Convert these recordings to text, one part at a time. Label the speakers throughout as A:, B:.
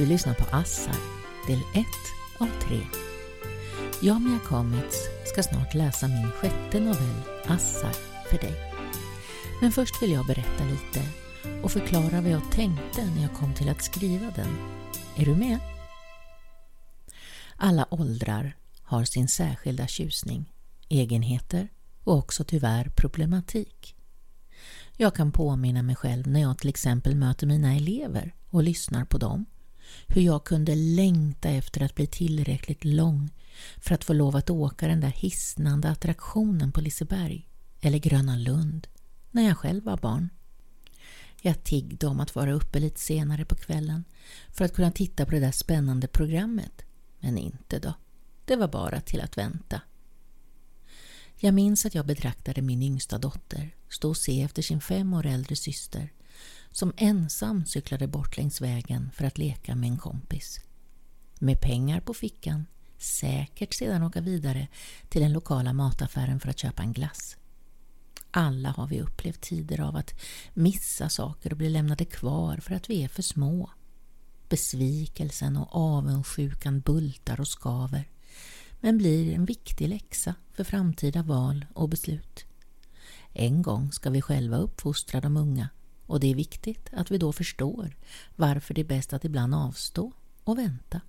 A: Du lyssnar på Assar, del 1 av 3. Jag, Mia Kamitz, ska snart läsa min sjätte novell Assar för dig. Men först vill jag berätta lite och förklara vad jag tänkte när jag kom till att skriva den. Är du med? Alla åldrar har sin särskilda tjusning, egenheter och också tyvärr problematik. Jag kan påminna mig själv när jag till exempel möter mina elever och lyssnar på dem. Hur jag kunde längta efter att bli tillräckligt lång för att få lov att åka den där hisnande attraktionen på Liseberg eller Gröna Lund när jag själv var barn. Jag tiggde om att vara uppe lite senare på kvällen för att kunna titta på det där spännande programmet. Men inte då. Det var bara till att vänta. Jag minns att jag betraktade min yngsta dotter stå och se efter sin fem år äldre syster som ensam cyklade bort längs vägen för att leka med en kompis. Med pengar på fickan, säkert sedan åka vidare till den lokala mataffären för att köpa en glass. Alla har vi upplevt tider av att missa saker och bli lämnade kvar för att vi är för små. Besvikelsen och avundsjukan bultar och skaver men blir en viktig läxa för framtida val och beslut. En gång ska vi själva uppfostra de unga och det är viktigt att vi då förstår varför det är bäst att ibland avstå och vänta.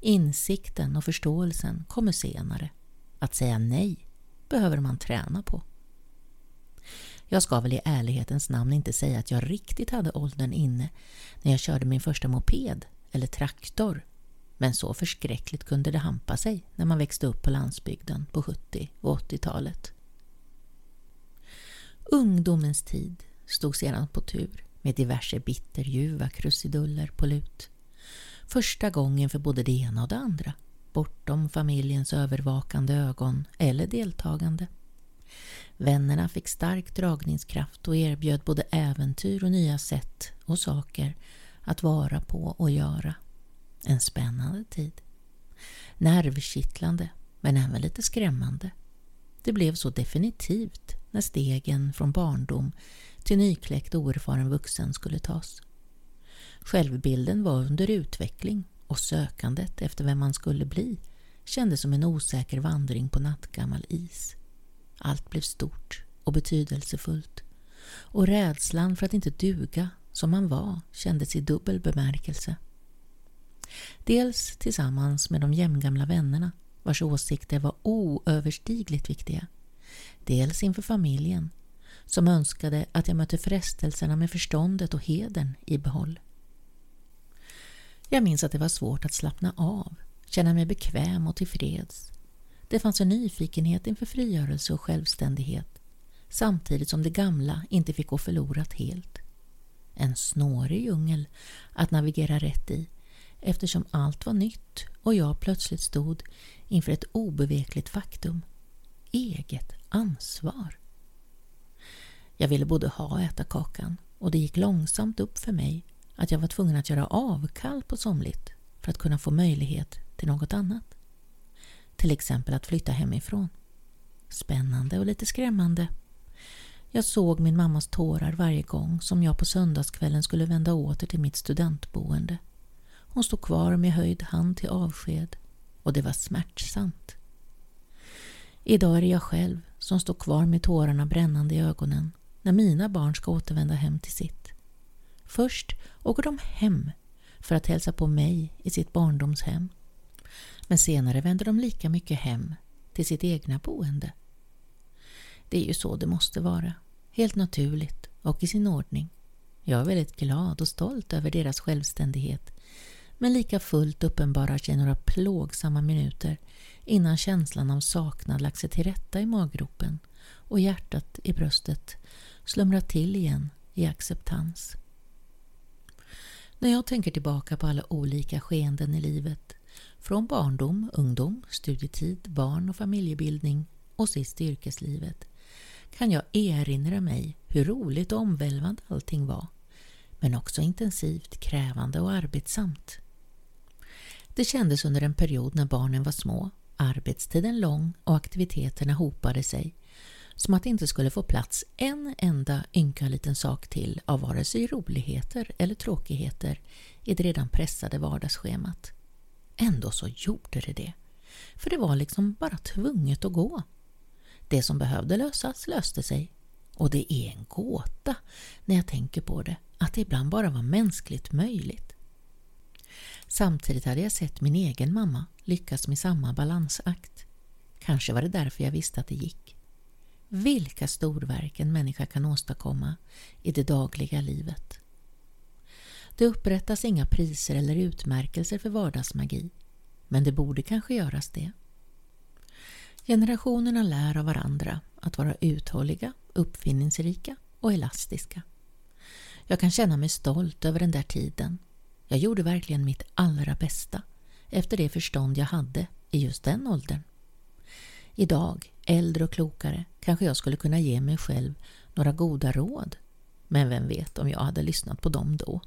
A: Insikten och förståelsen kommer senare. Att säga nej behöver man träna på. Jag ska väl i ärlighetens namn inte säga att jag riktigt hade åldern inne när jag körde min första moped eller traktor. Men så förskräckligt kunde det hampa sig när man växte upp på landsbygden på 70 och 80-talet. Ungdomens tid stod sedan på tur med diverse bitterljuva krusiduller på lut. Första gången för både det ena och det andra, bortom familjens övervakande ögon eller deltagande. Vännerna fick stark dragningskraft och erbjöd både äventyr och nya sätt och saker att vara på och göra. En spännande tid. Nervkittlande, men även lite skrämmande. Det blev så definitivt när stegen från barndom till nykläckt oerfaren vuxen skulle tas. Självbilden var under utveckling och sökandet efter vem man skulle bli kändes som en osäker vandring på nattgammal is. Allt blev stort och betydelsefullt och rädslan för att inte duga som man var kändes i dubbel bemärkelse. Dels tillsammans med de jämngamla vännerna vars åsikter var oöverstigligt viktiga. Dels inför familjen som önskade att jag mötte frestelserna med förståndet och hedern i behåll. Jag minns att det var svårt att slappna av, känna mig bekväm och tillfreds. Det fanns en nyfikenhet inför frigörelse och självständighet samtidigt som det gamla inte fick gå förlorat helt. En snårig djungel att navigera rätt i eftersom allt var nytt och jag plötsligt stod inför ett obevekligt faktum. Eget ansvar. Jag ville både ha och äta kakan och det gick långsamt upp för mig att jag var tvungen att göra avkall på somligt för att kunna få möjlighet till något annat. Till exempel att flytta hemifrån. Spännande och lite skrämmande. Jag såg min mammas tårar varje gång som jag på söndagskvällen skulle vända åter till mitt studentboende. Hon stod kvar med höjd hand till avsked och det var smärtsamt. Idag är det jag själv som står kvar med tårarna brännande i ögonen när mina barn ska återvända hem till sitt. Först åker de hem för att hälsa på mig i sitt barndomshem. Men senare vänder de lika mycket hem till sitt egna boende. Det är ju så det måste vara. Helt naturligt och i sin ordning. Jag är väldigt glad och stolt över deras självständighet men lika fullt uppenbarar sig några plågsamma minuter innan känslan av saknad lagt sig till rätta i maggropen och hjärtat i bröstet slumra till igen i acceptans. När jag tänker tillbaka på alla olika skeenden i livet, från barndom, ungdom, studietid, barn och familjebildning och sist yrkeslivet, kan jag erinra mig hur roligt och omvälvande allting var, men också intensivt, krävande och arbetsamt. Det kändes under en period när barnen var små, arbetstiden lång och aktiviteterna hopade sig som att det inte skulle få plats en enda ynka liten sak till av vare sig roligheter eller tråkigheter i det redan pressade vardagsschemat. Ändå så gjorde det det. För det var liksom bara tvunget att gå. Det som behövde lösas löste sig. Och det är en gåta, när jag tänker på det, att det ibland bara var mänskligt möjligt. Samtidigt hade jag sett min egen mamma lyckas med samma balansakt. Kanske var det därför jag visste att det gick. Vilka storverk en människa kan åstadkomma i det dagliga livet. Det upprättas inga priser eller utmärkelser för vardagsmagi, men det borde kanske göras det. Generationerna lär av varandra att vara uthålliga, uppfinningsrika och elastiska. Jag kan känna mig stolt över den där tiden. Jag gjorde verkligen mitt allra bästa efter det förstånd jag hade i just den åldern. Idag, äldre och klokare, kanske jag skulle kunna ge mig själv några goda råd. Men vem vet om jag hade lyssnat på dem då?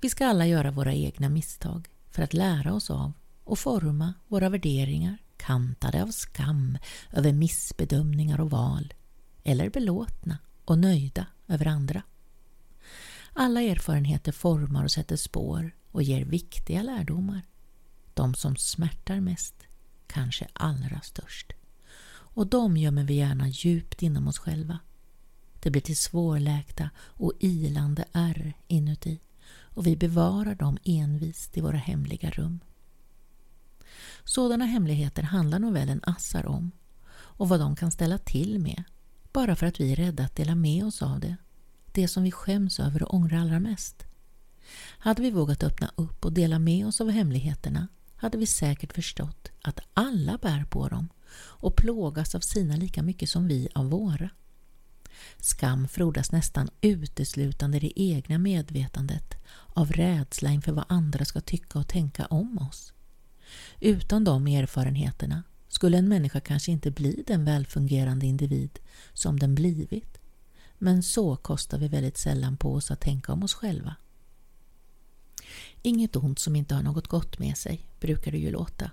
A: Vi ska alla göra våra egna misstag för att lära oss av och forma våra värderingar kantade av skam över missbedömningar och val eller belåtna och nöjda över andra. Alla erfarenheter formar och sätter spår och ger viktiga lärdomar. De som smärtar mest, kanske allra störst. Och de gömmer vi gärna djupt inom oss själva. Det blir till svårläkta och ilande ärr inuti och vi bevarar dem envist i våra hemliga rum. Sådana hemligheter handlar novellen Assar om och vad de kan ställa till med bara för att vi är rädda att dela med oss av det. Det som vi skäms över och ångrar allra mest. Hade vi vågat öppna upp och dela med oss av hemligheterna hade vi säkert förstått att alla bär på dem och plågas av sina lika mycket som vi av våra. Skam frodas nästan uteslutande i det egna medvetandet av rädsla inför vad andra ska tycka och tänka om oss. Utan de erfarenheterna skulle en människa kanske inte bli den välfungerande individ som den blivit. Men så kostar vi väldigt sällan på oss att tänka om oss själva. Inget ont som inte har något gott med sig, brukar det ju låta.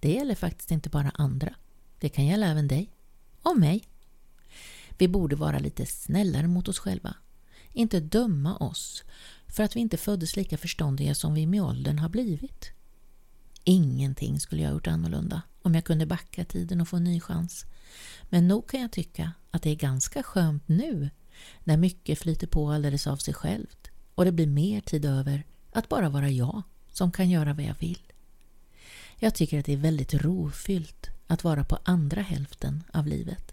A: Det gäller faktiskt inte bara andra. Det kan gälla även dig. Och mig. Vi borde vara lite snällare mot oss själva. Inte döma oss för att vi inte föddes lika förståndiga som vi med åldern har blivit. Ingenting skulle jag ha gjort annorlunda om jag kunde backa tiden och få en ny chans. Men nog kan jag tycka att det är ganska skönt nu när mycket flyter på alldeles av sig självt och det blir mer tid över att bara vara jag som kan göra vad jag vill. Jag tycker att det är väldigt rofyllt att vara på andra hälften av livet.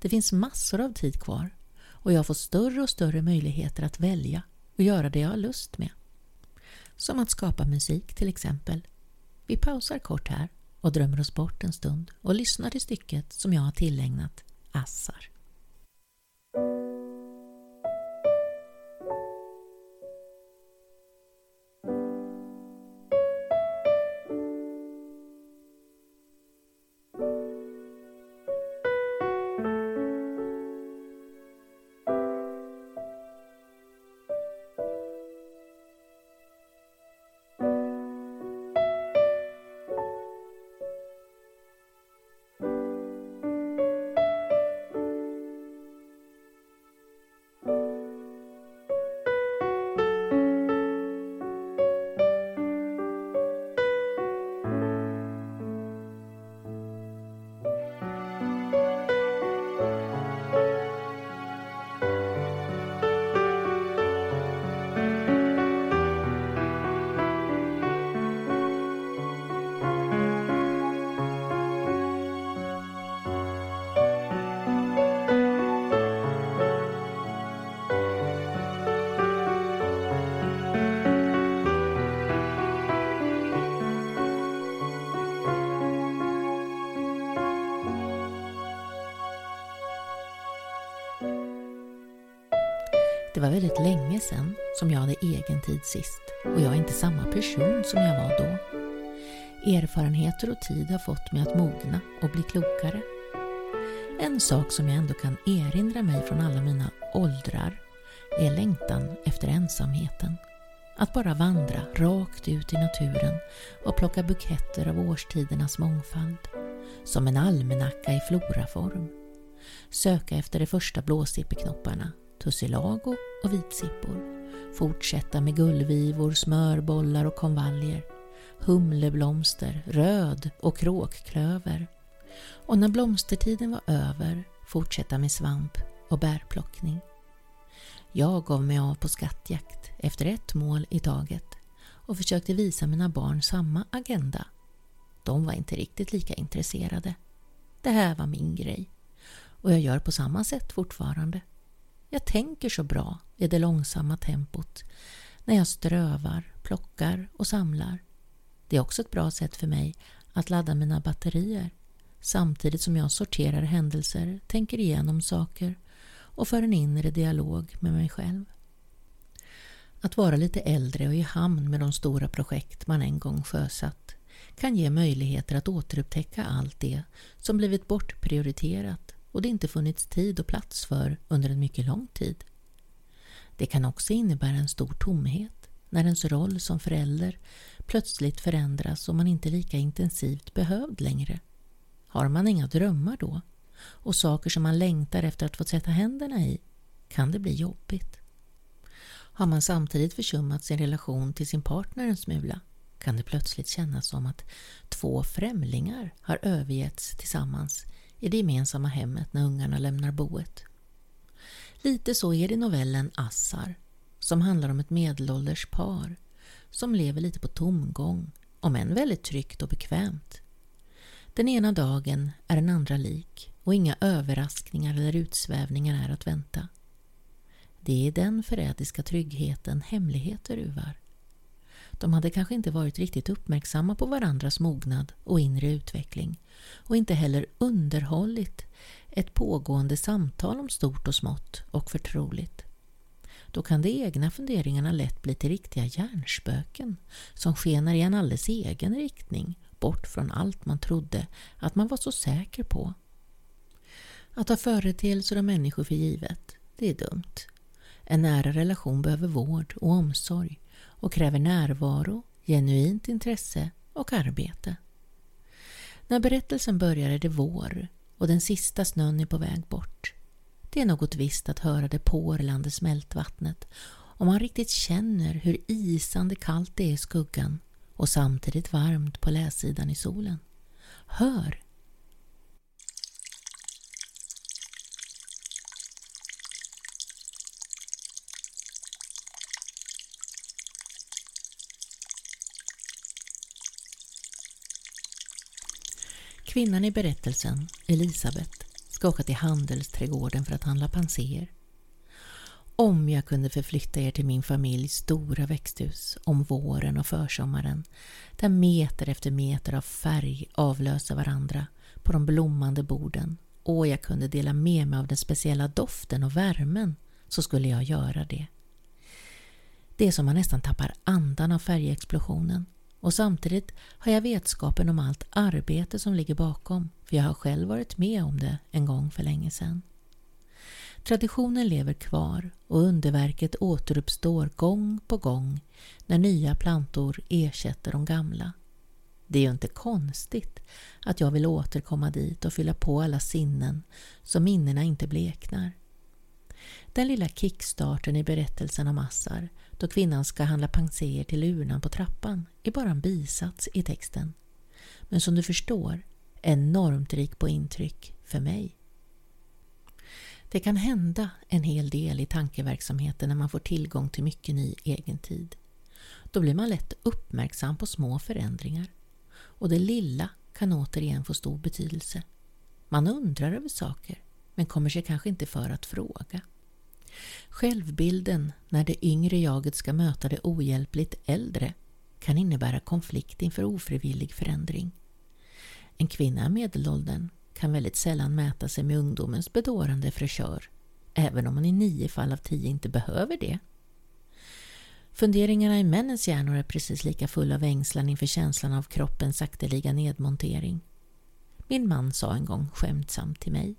A: Det finns massor av tid kvar och jag får större och större möjligheter att välja och göra det jag har lust med. Som att skapa musik till exempel vi pausar kort här och drömmer oss bort en stund och lyssnar till stycket som jag har tillägnat Assar. Det var väldigt länge sedan som jag hade egen tid sist och jag är inte samma person som jag var då. Erfarenheter och tid har fått mig att mogna och bli klokare. En sak som jag ändå kan erinra mig från alla mina åldrar är längtan efter ensamheten. Att bara vandra rakt ut i naturen och plocka buketter av årstidernas mångfald. Som en almanacka i floraform söka efter de första blåsippeknopparna, tussilago och vitsippor, fortsätta med gullvivor, smörbollar och konvaljer, humleblomster, röd och kråkklöver och när blomstertiden var över fortsätta med svamp och bärplockning. Jag gav mig av på skattjakt efter ett mål i taget och försökte visa mina barn samma agenda. De var inte riktigt lika intresserade. Det här var min grej och jag gör på samma sätt fortfarande. Jag tänker så bra i det långsamma tempot när jag strövar, plockar och samlar. Det är också ett bra sätt för mig att ladda mina batterier samtidigt som jag sorterar händelser, tänker igenom saker och för en inre dialog med mig själv. Att vara lite äldre och i hamn med de stora projekt man en gång sjösatt kan ge möjligheter att återupptäcka allt det som blivit bortprioriterat och det inte funnits tid och plats för under en mycket lång tid. Det kan också innebära en stor tomhet när ens roll som förälder plötsligt förändras och man inte lika intensivt behövd längre. Har man inga drömmar då och saker som man längtar efter att få sätta händerna i kan det bli jobbigt. Har man samtidigt försummat sin relation till sin partner en smula kan det plötsligt kännas som att två främlingar har övergetts tillsammans i det gemensamma hemmet när ungarna lämnar boet. Lite så är det i novellen Assar som handlar om ett medelålders par som lever lite på tomgång, om än väldigt tryggt och bekvämt. Den ena dagen är den andra lik och inga överraskningar eller utsvävningar är att vänta. Det är den förrädiska tryggheten hemligheter ruvar. De hade kanske inte varit riktigt uppmärksamma på varandras mognad och inre utveckling och inte heller underhållit ett pågående samtal om stort och smått och förtroligt. Då kan de egna funderingarna lätt bli till riktiga hjärnspöken som skenar i en alldeles egen riktning bort från allt man trodde att man var så säker på. Att ta företeelser och människor för givet, det är dumt. En nära relation behöver vård och omsorg och kräver närvaro, genuint intresse och arbete. När berättelsen börjar är det vår och den sista snön är på väg bort. Det är något visst att höra det porlande smältvattnet och man riktigt känner hur isande kallt det är i skuggan och samtidigt varmt på läsidan i solen. Hör Kvinnan i berättelsen, Elisabet, ska åka till handelsträdgården för att handla panser. Om jag kunde förflytta er till min familjs stora växthus om våren och försommaren, där meter efter meter av färg avlöser varandra på de blommande borden och jag kunde dela med mig av den speciella doften och värmen, så skulle jag göra det. Det är som man nästan tappar andan av färgexplosionen. Och samtidigt har jag vetskapen om allt arbete som ligger bakom, för jag har själv varit med om det en gång för länge sedan. Traditionen lever kvar och underverket återuppstår gång på gång när nya plantor ersätter de gamla. Det är ju inte konstigt att jag vill återkomma dit och fylla på alla sinnen så minnena inte bleknar. Den lilla kickstarten i berättelsen om Assar då kvinnan ska handla panser till urnan på trappan är bara en bisats i texten. Men som du förstår enormt rik på intryck för mig. Det kan hända en hel del i tankeverksamheten när man får tillgång till mycket ny egen tid. Då blir man lätt uppmärksam på små förändringar och det lilla kan återigen få stor betydelse. Man undrar över saker men kommer sig kanske inte för att fråga. Självbilden när det yngre jaget ska möta det ohjälpligt äldre kan innebära konflikt inför ofrivillig förändring. En kvinna i medelåldern kan väldigt sällan mäta sig med ungdomens bedårande fräschör, även om man i nio fall av tio inte behöver det. Funderingarna i männens hjärnor är precis lika fulla av ängslan inför känslan av kroppens sakteliga nedmontering. Min man sa en gång skämtsamt till mig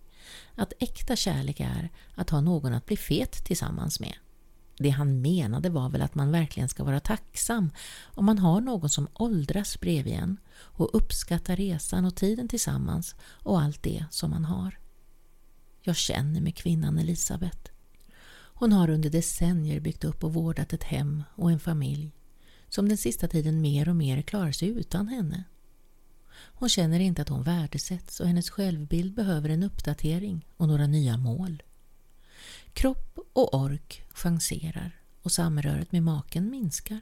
A: att äkta kärlek är att ha någon att bli fet tillsammans med. Det han menade var väl att man verkligen ska vara tacksam om man har någon som åldras bredvid en och uppskattar resan och tiden tillsammans och allt det som man har. Jag känner med kvinnan Elisabet. Hon har under decennier byggt upp och vårdat ett hem och en familj som den sista tiden mer och mer klarar sig utan henne. Hon känner inte att hon värdesätts och hennes självbild behöver en uppdatering och några nya mål. Kropp och ork chanserar och samröret med maken minskar.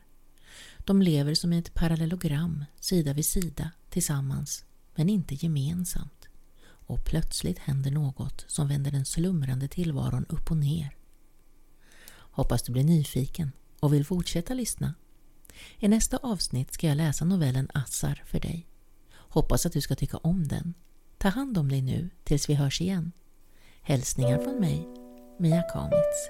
A: De lever som i ett parallellogram, sida vid sida, tillsammans, men inte gemensamt. Och plötsligt händer något som vänder den slumrande tillvaron upp och ner. Hoppas du blir nyfiken och vill fortsätta lyssna. I nästa avsnitt ska jag läsa novellen Assar för dig. Hoppas att du ska tycka om den. Ta hand om dig nu tills vi hörs igen. Hälsningar från mig, Mia Kamitz.